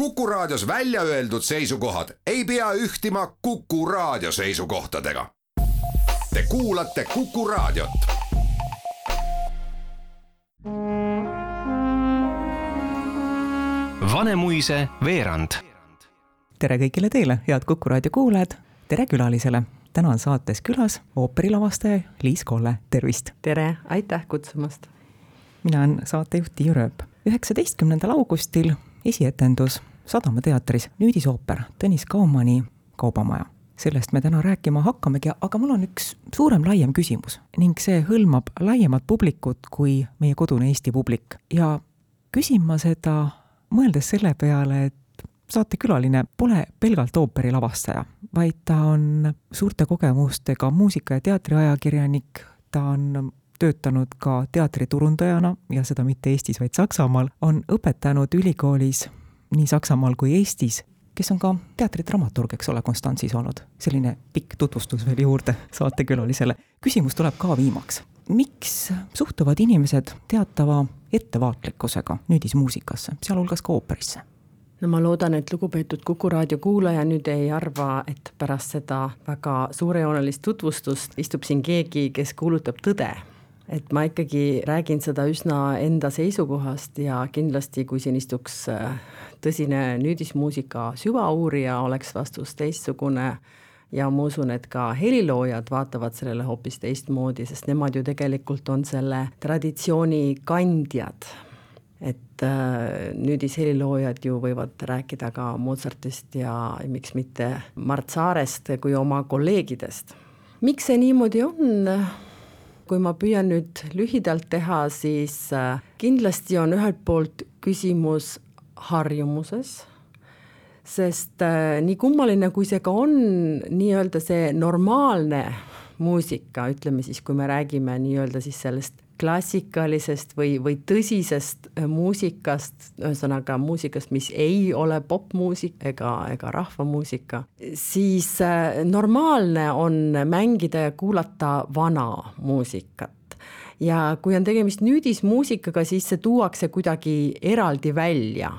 Kuku Raadios välja öeldud seisukohad ei pea ühtima Kuku Raadio seisukohtadega. Te kuulate Kuku Raadiot. Vanemuise veerand. tere kõigile teile, head Kuku Raadio kuulajad, tere külalisele. täna on saates külas ooperilavastaja Liis Kolle, tervist! tere, aitäh kutsumast! mina olen saatejuht Tiiu Rööp. üheksateistkümnendal augustil esietendus Sadama teatris nüüdisooper Tõnis Kaumani Kaubamaja. sellest me täna rääkima hakkamegi, aga mul on üks suurem, laiem küsimus. Ning see hõlmab laiemat publikut kui meie kodune Eesti publik. Ja küsin ma seda mõeldes selle peale, et saatekülaline pole pelgalt ooperilavastaja, vaid ta on suurte kogemustega muusika- ja teatriajakirjanik, ta on töötanud ka teatriturundajana ja seda mitte Eestis, vaid Saksamaal, on õpetanud ülikoolis nii Saksamaal kui Eestis, kes on ka teatridramaturg, eks ole, Konstantsis olnud. selline pikk tutvustus veel juurde saatekülalisele. küsimus tuleb ka viimaks. miks suhtuvad inimesed teatava ettevaatlikkusega nüüdismuusikasse, sealhulgas ka ooperisse? no ma loodan, et lugupeetud Kuku raadio kuulaja nüüd ei arva, et pärast seda väga suurejoonelist tutvustust istub siin keegi, kes kuulutab tõde et ma ikkagi räägin seda üsna enda seisukohast ja kindlasti, kui siin istuks äh, tõsine nüüdismuusika süvauurija, oleks vastus teistsugune ja ma usun, et ka heliloojad vaatavad sellele hoopis teistmoodi, sest nemad ju tegelikult on selle traditsiooni kandjad. et äh, nüüdisheliloojad ju võivad rääkida ka Mozartist ja miks mitte Mart Saarest kui oma kolleegidest. miks see niimoodi on? Kui ma püüan nüüd lühidalt teha, siis äh, kindlasti on ühelt poolt küsimus harjumuses, sest äh, nii kummaline, kui see ka on, nii-öelda see normaalne muusika, ütleme siis, kui me räägime nii-öelda siis sellest klassikalisest või, või tõsisest äh, muusikast, ühesõnaga muusikast, mis ei ole popmuusika ega, ega rahvamuusika, siis äh, normaalne on mängida ja kuulata vana muusikat. ja kui on tegemist nüüdismuusikaga, siis see tuuakse kuidagi eraldi välja,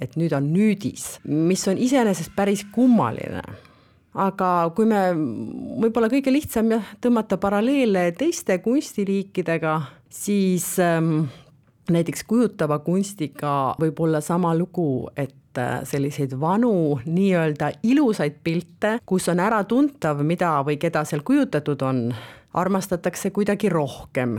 et nüüd on nüüdis, mis on iseenesest päris kummaline aga kui me, võib-olla kõige lihtsam jah, tõmmata paralleele teiste kunstiliikidega, siis ähm, näiteks kujutava kunstiga võib olla sama lugu, et äh, selliseid vanu nii-öelda ilusaid pilte, kus on äratuntav, mida või keda seal kujutatud on, armastatakse kuidagi rohkem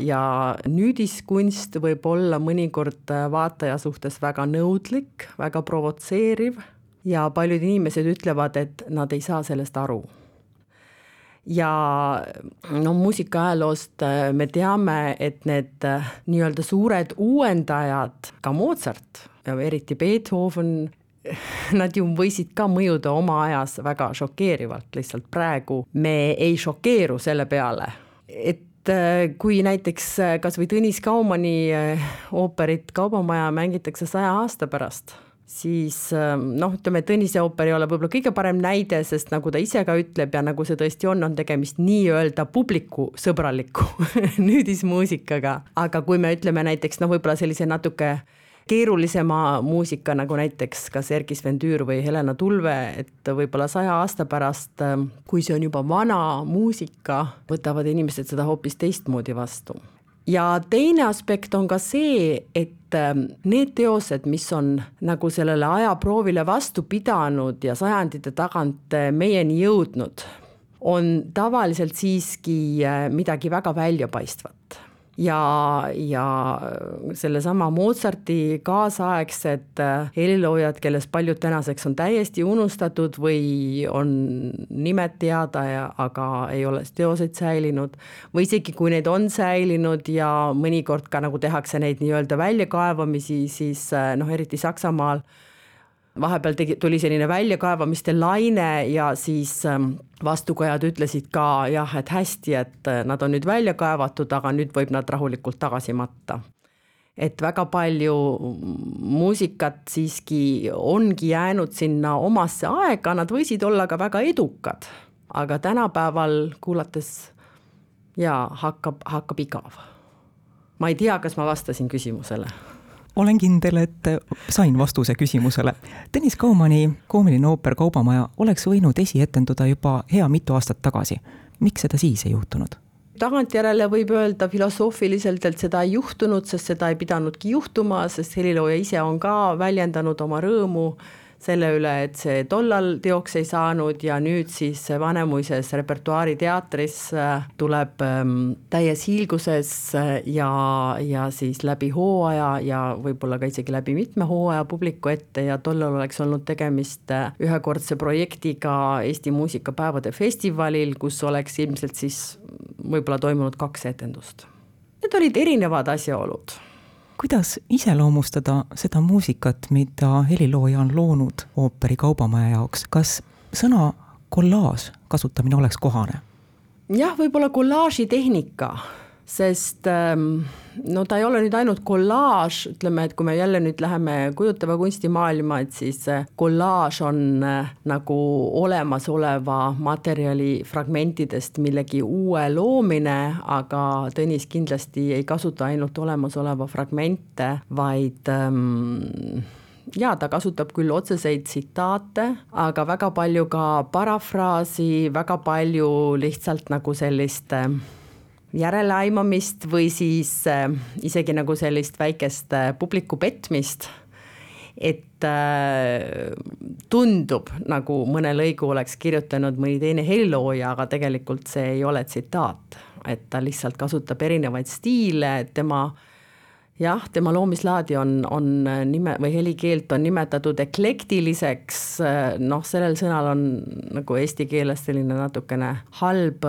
ja nüüdiskunst võib olla mõnikord äh, vaataja suhtes väga nõudlik, väga provotseeriv ja paljud inimesed ütlevad, et nad ei saa sellest aru. Ja no muusikaajaloost äh, me teame, et need äh, nii-öelda suured uuendajad, ka Mozart, eriti Beethoven, nad ju võisid ka mõjuda oma ajas väga šokeerivalt, lihtsalt praegu me ei šokeeru selle peale, et äh, kui näiteks kas või Tõnis Kaumani ooperit Kaubamaja mängitakse saja aasta pärast siis ähm, noh, ütleme, Tõnise ooper ei ole võib-olla kõige parem näide, sest nagu ta ise ka ütleb ja nagu see tõesti on, on tegemist nii-öelda publikusõbraliku nüüdismuusikaga, aga kui me ütleme näiteks noh, võib-olla sellise natuke keerulisema muusika nagu näiteks kas Erkis Vendüür või Helena Tulve, et võib-olla saja aasta pärast, ähm, kui see on juba vana muusika, võtavad inimesed seda hoopis teistmoodi vastu ja teine aspekt on ka see, et ähm, need teosed, mis on nagu sellele ajaproovile vastu pidanud ja sajandite tagant äh, meieni jõudnud, on tavaliselt siiski äh, midagi väga väljapaistvat ja, ja sellesama Mozarti kaasaegsed äh, heliloojad, kellest paljud tänaseks on täiesti unustatud või on nimed teada ja aga ei ole teoseid säilinud, või isegi kui neid on säilinud ja mõnikord ka nagu tehakse neid nii-öelda väljakaevamisi, siis äh, noh, eriti Saksamaal vahepeal tegi, tuli selline väljakaevamiste laine ja siis ähm, vastukojad ütlesid ka jah, et hästi, et äh, nad on nüüd välja kaevatud, aga nüüd võib nad rahulikult tagasi matta. et väga palju muusikat siiski ongi jäänud sinna omasse aega, nad võisid olla ka väga edukad, aga tänapäeval kuulates jaa, hakkab, hakkab igav. ma ei tea, kas ma vastasin küsimusele olen kindel, et sain vastuse küsimusele. Tõnis Kaumani koomiline ooper Kaubamaja oleks võinud esietenduda juba hea mitu aastat tagasi. miks seda siis ei juhtunud? tagantjärele võib öelda filosoofiliselt, et seda ei juhtunud, sest seda ei pidanudki juhtuma, sest helilooja ise on ka väljendanud oma rõõmu selle üle, et see tollal teoks ei saanud ja nüüd siis Vanemuises repertuaariteatris äh, tuleb ähm, täies hiilguses äh, ja, ja siis läbi hooaja ja võib-olla ka isegi läbi mitme hooaja publiku ette ja tollal oleks olnud tegemist äh, ühekordse projektiga Eesti muusikapäevade festivalil, kus oleks ilmselt siis võib-olla toimunud kaks etendust. Need olid erinevad asjaolud kuidas iseloomustada seda muusikat, mida helilooja on loonud ooperi Kaubamaja jaoks, kas sõna kollaaž kasutamine oleks kohane? jah, võib-olla kollaažitehnika sest ähm, no ta ei ole nüüd ainult kollaaž, ütleme, et kui me jälle nüüd läheme kujutava kunsti maailma, et siis kollaaž on äh, nagu olemasoleva materjali fragmentidest millegi uue loomine, aga Tõnis kindlasti ei kasuta ainult olemasoleva fragmente, vaid ähm, jaa, ta kasutab küll otseseid tsitaate, aga väga palju ka parafraasi, väga palju lihtsalt nagu sellist äh, järeleaimamist või siis äh, isegi nagu sellist väikest äh, publiku petmist, et äh, tundub, nagu mõne lõigu oleks kirjutanud mõni teine helilooja, aga tegelikult see ei ole tsitaat, et ta lihtsalt kasutab erinevaid stiile, tema jah, tema loomislaadi on, on nime või helikeelt on nimetatud eklektiliseks, noh, sellel sõnal on nagu eesti keeles selline natukene halb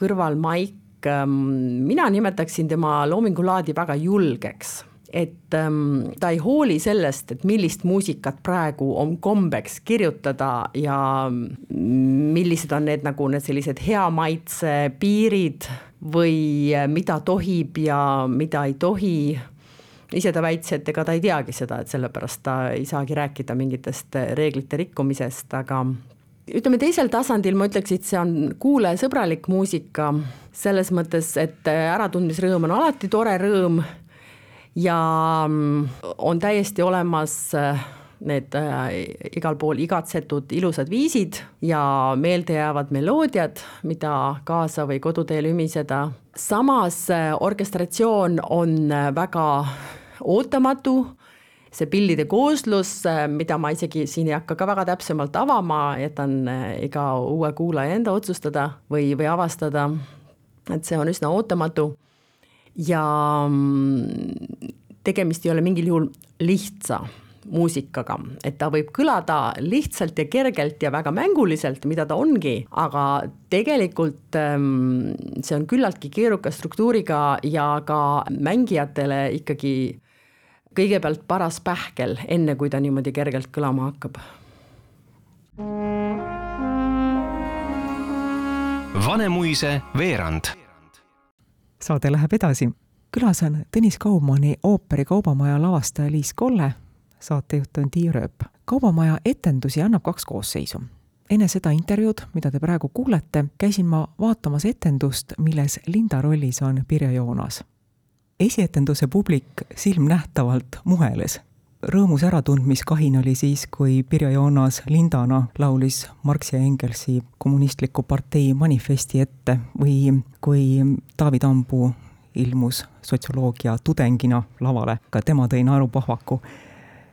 kõrvalmaik, mina nimetaksin tema loomingulaadi väga julgeks et ähm, ta ei hooli sellest, et millist muusikat praegu on kombeks kirjutada ja millised on need nagu need sellised hea maitse piirid või äh, mida tohib ja mida ei tohi. ise ta väitis, et ega ta ei teagi seda, et sellepärast ta ei saagi rääkida mingitest reeglite rikkumisest, aga ütleme teisel tasandil ma ütleks, et see on kuulajasõbralik muusika selles mõttes, et äratundmisrõõm on alati tore rõõm ja mm, on täiesti olemas äh, need äh, igal pool igatsetud ilusad viisid ja meeldejäävad meloodiad, mida kaasa või koduteel ümiseda. samas äh, orkestratsioon on väga ootamatu see pillide kooslus, mida ma isegi siin ei hakka ka väga täpsemalt avama, jätan iga uue kuulaja enda otsustada või, või avastada. Et see on üsna ootamatu. Ja mm, tegemist ei ole mingil juhul lihtsa muusikaga, et ta võib kõlada lihtsalt ja kergelt ja väga mänguliselt, mida ta ongi, aga tegelikult ähm, see on küllaltki keeruka struktuuriga ja ka mängijatele ikkagi kõigepealt paras pähkel, enne kui ta niimoodi kergelt kõlama hakkab. Vanemuise veerand. saade läheb edasi. külas on Tõnis Kaumani ooperi Kaubamaja lavastaja Liis Kolle, saatejuht on Tiia Rööp. kaubamaja etendusi annab kaks koosseisu. enne seda intervjuud, mida te praegu kuulete, käisin ma vaatamas etendust, milles Linda rollis on Pirjo Joonas. Esietenduse publik silmnähtavalt muheles rõõmus äratundmiskahin oli siis, kui Pirjo Joonas Lindana laulis Marx ja Engelsi kommunistliku partei manifesti ette või kui Taavi Tambu ilmus sotsioloogia tudengina lavale, ka tema tõi naerupahvaku.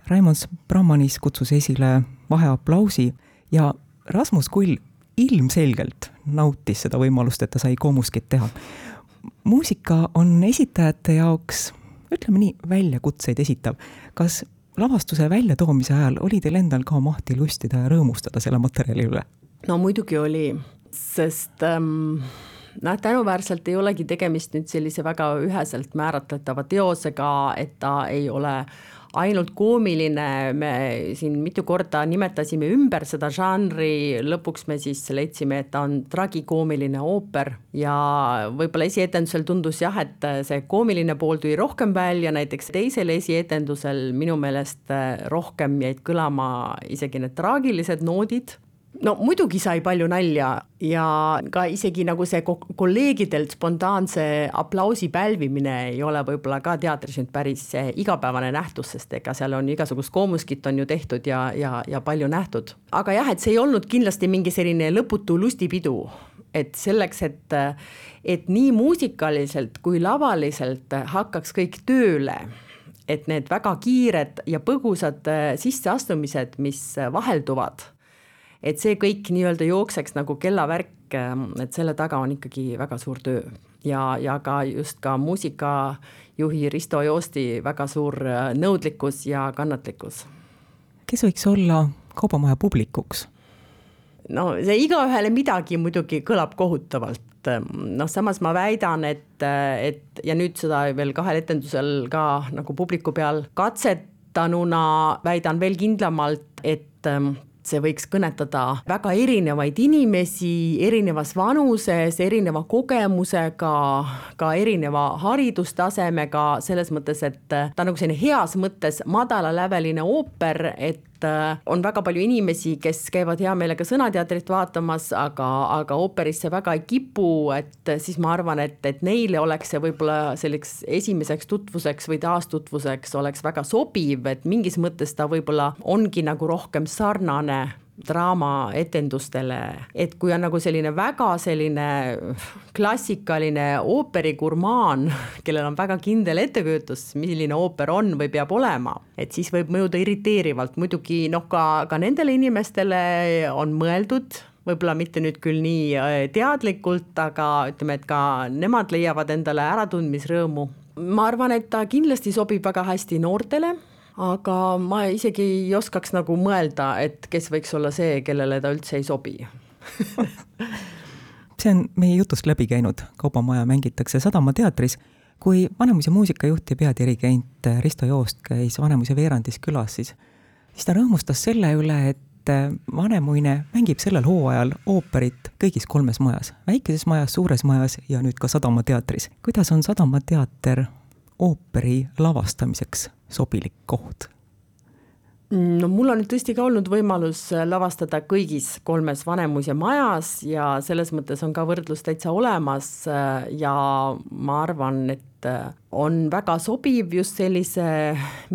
Raimond Brahmanis kutsus esile vaheaplausi ja Rasmus Kull ilmselgelt nautis seda võimalust, et ta sai Komuskit teha. Muusika on esitajate jaoks ütleme nii, väljakutseid esitav. kas lavastuse väljatoomise ajal oli teil endal ka mahti lustida ja rõõmustada selle materjali üle? no muidugi oli, sest ähm, noh, tänuväärselt ei olegi tegemist nüüd sellise väga üheselt määratletava teosega, et ta ei ole ainult koomiline, me siin mitu korda nimetasime ümber seda žanri, lõpuks me siis leidsime, et ta on tragikoomiline ooper ja võib-olla esietendusel tundus jah, et see koomiline pool tuli rohkem välja, näiteks teisel esietendusel minu meelest rohkem jäid kõlama isegi need traagilised noodid no muidugi sai palju nalja ja ka isegi nagu see kolleegidelt spontaanse aplausi pälvimine ei ole võib-olla ka teatris nüüd päris igapäevane nähtus, sest ega seal on igasugust koomuskit on ju tehtud ja, ja, ja palju nähtud. aga jah, et see ei olnud kindlasti mingi selline lõputu lustipidu, et selleks, et, et nii muusikaliselt kui lavaliselt hakkaks kõik tööle et need väga kiired ja põgusad sisseastumised, mis vahelduvad et see kõik nii-öelda jookseks nagu kellavärk, ähm, et selle taga on ikkagi väga suur töö ja, ja ka just ka muusikajuhi Risto Joosti väga suur äh, nõudlikkus ja kannatlikkus. kes võiks olla kaubamaja publikuks? no see igaühele midagi muidugi kõlab kohutavalt, noh, samas ma väidan, et, et ja nüüd seda veel kahel etendusel ka nagu publiku peal katsetanuna väidan veel kindlamalt, et ähm, see võiks kõnetada väga erinevaid inimesi erinevas vanuses, erineva kogemusega, ka erineva haridustasemega, selles mõttes, et ta on nagu selline heas mõttes madalaläveline ooper, et Äh, on väga palju inimesi, kes käivad hea meelega Sõnateatrit vaatamas, aga, aga ooperisse väga ei kipu, et siis ma arvan, et, et neile oleks see võib-olla selliseks esimeseks tutvuseks või taastutvuseks oleks väga sobiv, et mingis mõttes ta võib-olla ongi nagu rohkem sarnane draamaetendustele, et kui on nagu selline väga selline klassikaline ooperigurmaan, kellel on väga kindel ettekujutus, milline ooper on või peab olema, et siis võib mõjuda irriteerivalt, muidugi noh, ka, ka nendele inimestele on mõeldud võib-olla mitte nüüd küll nii äh, teadlikult, aga ütleme, et ka nemad leiavad endale äratundmisrõõmu. ma arvan, et ta kindlasti sobib väga hästi noortele aga ma isegi ei oskaks nagu mõelda, et kes võiks olla see, kellele ta üldse ei sobi see on meie jutust läbi käinud, Kaubamaja mängitakse Sadama teatris. kui Vanemuise muusikajuht ja peadirigent Risto Joost käis Vanemuise veerandis külas, siis, siis ta rõõmustas selle üle, et Vanemuine mängib sellel hooajal ooperit kõigis kolmes majas, väikeses majas, suures majas ja nüüd ka Sadama teatris. kuidas on Sadama teater ooperi lavastamiseks sobilik koht? no mul on tõesti ka olnud võimalus lavastada kõigis kolmes Vanemuise majas ja selles mõttes on ka võrdlus täitsa olemas ja ma arvan, et on väga sobiv just sellise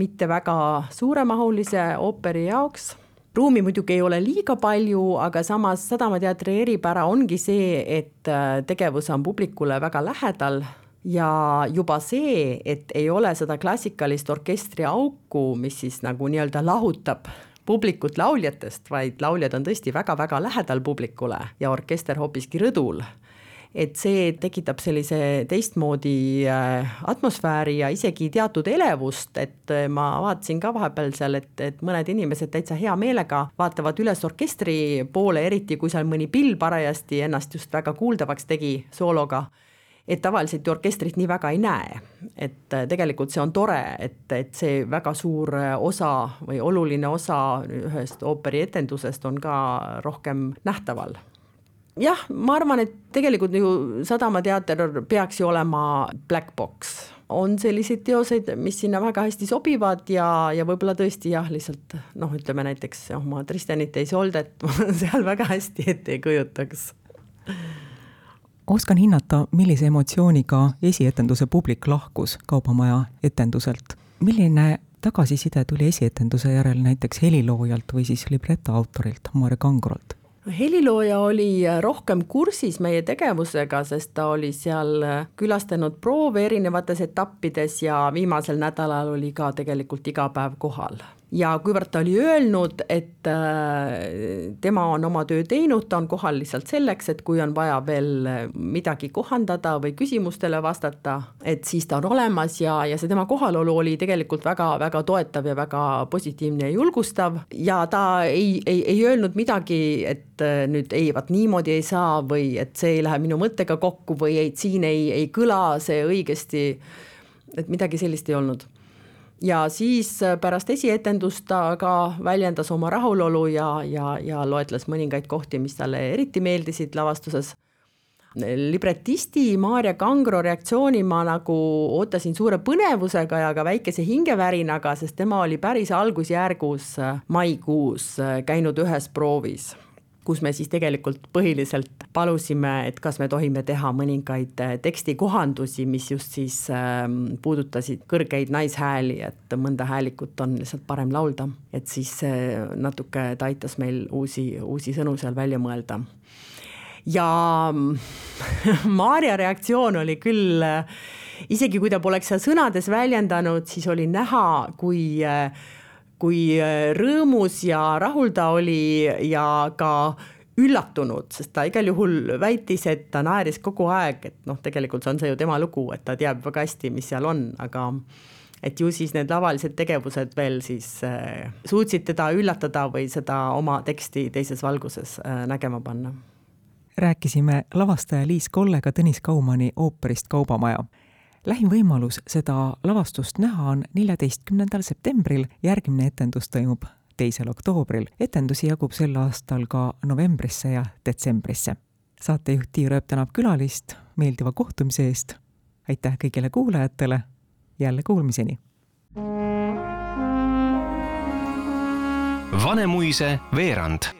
mitte väga suuremahulise ooperi jaoks ruumi muidugi ei ole liiga palju, aga samas Sadama teatri eripära ongi see, et tegevus on publikule väga lähedal ja juba see, et ei ole seda klassikalist orkestriauku, mis siis nagu nii-öelda lahutab publikut lauljatest, vaid lauljad on tõesti väga-väga lähedal publikule ja orkester hoopiski rõdul. et see tekitab sellise teistmoodi äh, atmosfääri ja isegi teatud elevust, et äh, ma vaatasin ka vahepeal seal, et, et mõned inimesed täitsa hea meelega vaatavad üles orkestri poole, eriti kui seal mõni pill parajasti ennast just väga kuuldavaks tegi soologa et tavaliselt ju orkestrit nii väga ei näe. et äh, tegelikult see on tore, et, et see väga suur äh, osa või oluline osa ühest ooperietendusest on ka rohkem nähtaval. Jah, ma arvan, et tegelikult ju Sadama teater peaks ju olema black box, on selliseid teoseid, mis sinna väga hästi sobivad ja, ja võib-olla tõesti jah, lihtsalt noh, ütleme näiteks oma Tristanit ja Isoldet seal väga hästi ette ei kujutaks oskan hinnata, millise emotsiooniga esietenduse publik lahkus Kaubamaja etenduselt. milline tagasiside tuli esietenduse järel näiteks heliloojalt või siis libreta autorilt Maarja Kangrolt? helilooja oli rohkem kursis meie tegevusega, sest ta oli seal külastanud proove erinevates etappides ja viimasel nädalal oli ka tegelikult iga päev kohal ja kuivõrd ta oli öelnud, et äh, tema on oma töö teinud, ta on kohal lihtsalt selleks, et kui on vaja veel midagi kohandada või küsimustele vastata, et siis ta on olemas ja, ja see tema kohalolu oli tegelikult väga-väga toetav ja väga positiivne ja julgustav. Ja ta ei, ei, ei öelnud midagi, et äh, nüüd ei, vaat niimoodi ei saa või et see ei lähe minu mõttega kokku või et siin ei, ei kõla see õigesti, et midagi sellist ei olnud ja siis äh, pärast esietendust ta ka väljendas oma rahulolu ja, ja, ja loetles mõningaid kohti, mis talle eriti meeldisid lavastuses. libretisti Maarja Kangro reaktsiooni ma nagu ootasin suure põnevusega ja ka väikese hingevärinaga, sest tema oli päris algusjärgus äh, maikuus äh, käinud ühes proovis kus me siis tegelikult põhiliselt palusime, et kas me tohime teha mõningaid äh, tekstikohandusi, mis just siis ähm, puudutasid kõrgeid naishääli, et mõnda häälikut on lihtsalt parem laulda, et siis see natuke ta aitas meil uusi, uusi sõnu seal välja mõelda. ja Maarja reaktsioon oli küll isegi kui ta poleks seal sõnades väljendanud, siis oli näha, kui äh, kui äh, rõõmus ja rahul ta oli ja ka üllatunud, sest ta igal juhul väitis, et ta naeris kogu aeg, et noh, tegelikult on see ju tema lugu, et ta teab väga hästi, mis seal on, aga et ju siis need lavalised tegevused veel siis äh, suutsid teda üllatada või seda oma teksti teises valguses äh, nägema panna. rääkisime lavastaja Liis Kollega Tõnis Kaumani ooperist Kaubamaja lähim võimalus seda lavastust näha on neljateistkümnendal septembril, järgmine etendus toimub teisel oktoobril. etendusi jagub sel aastal ka novembrisse ja detsembrisse. saatejuht Tiia Rööp tänab külalist meeldiva kohtumise eest. aitäh kõigile kuulajatele, jälle kuulmiseni. Vanemuise veerand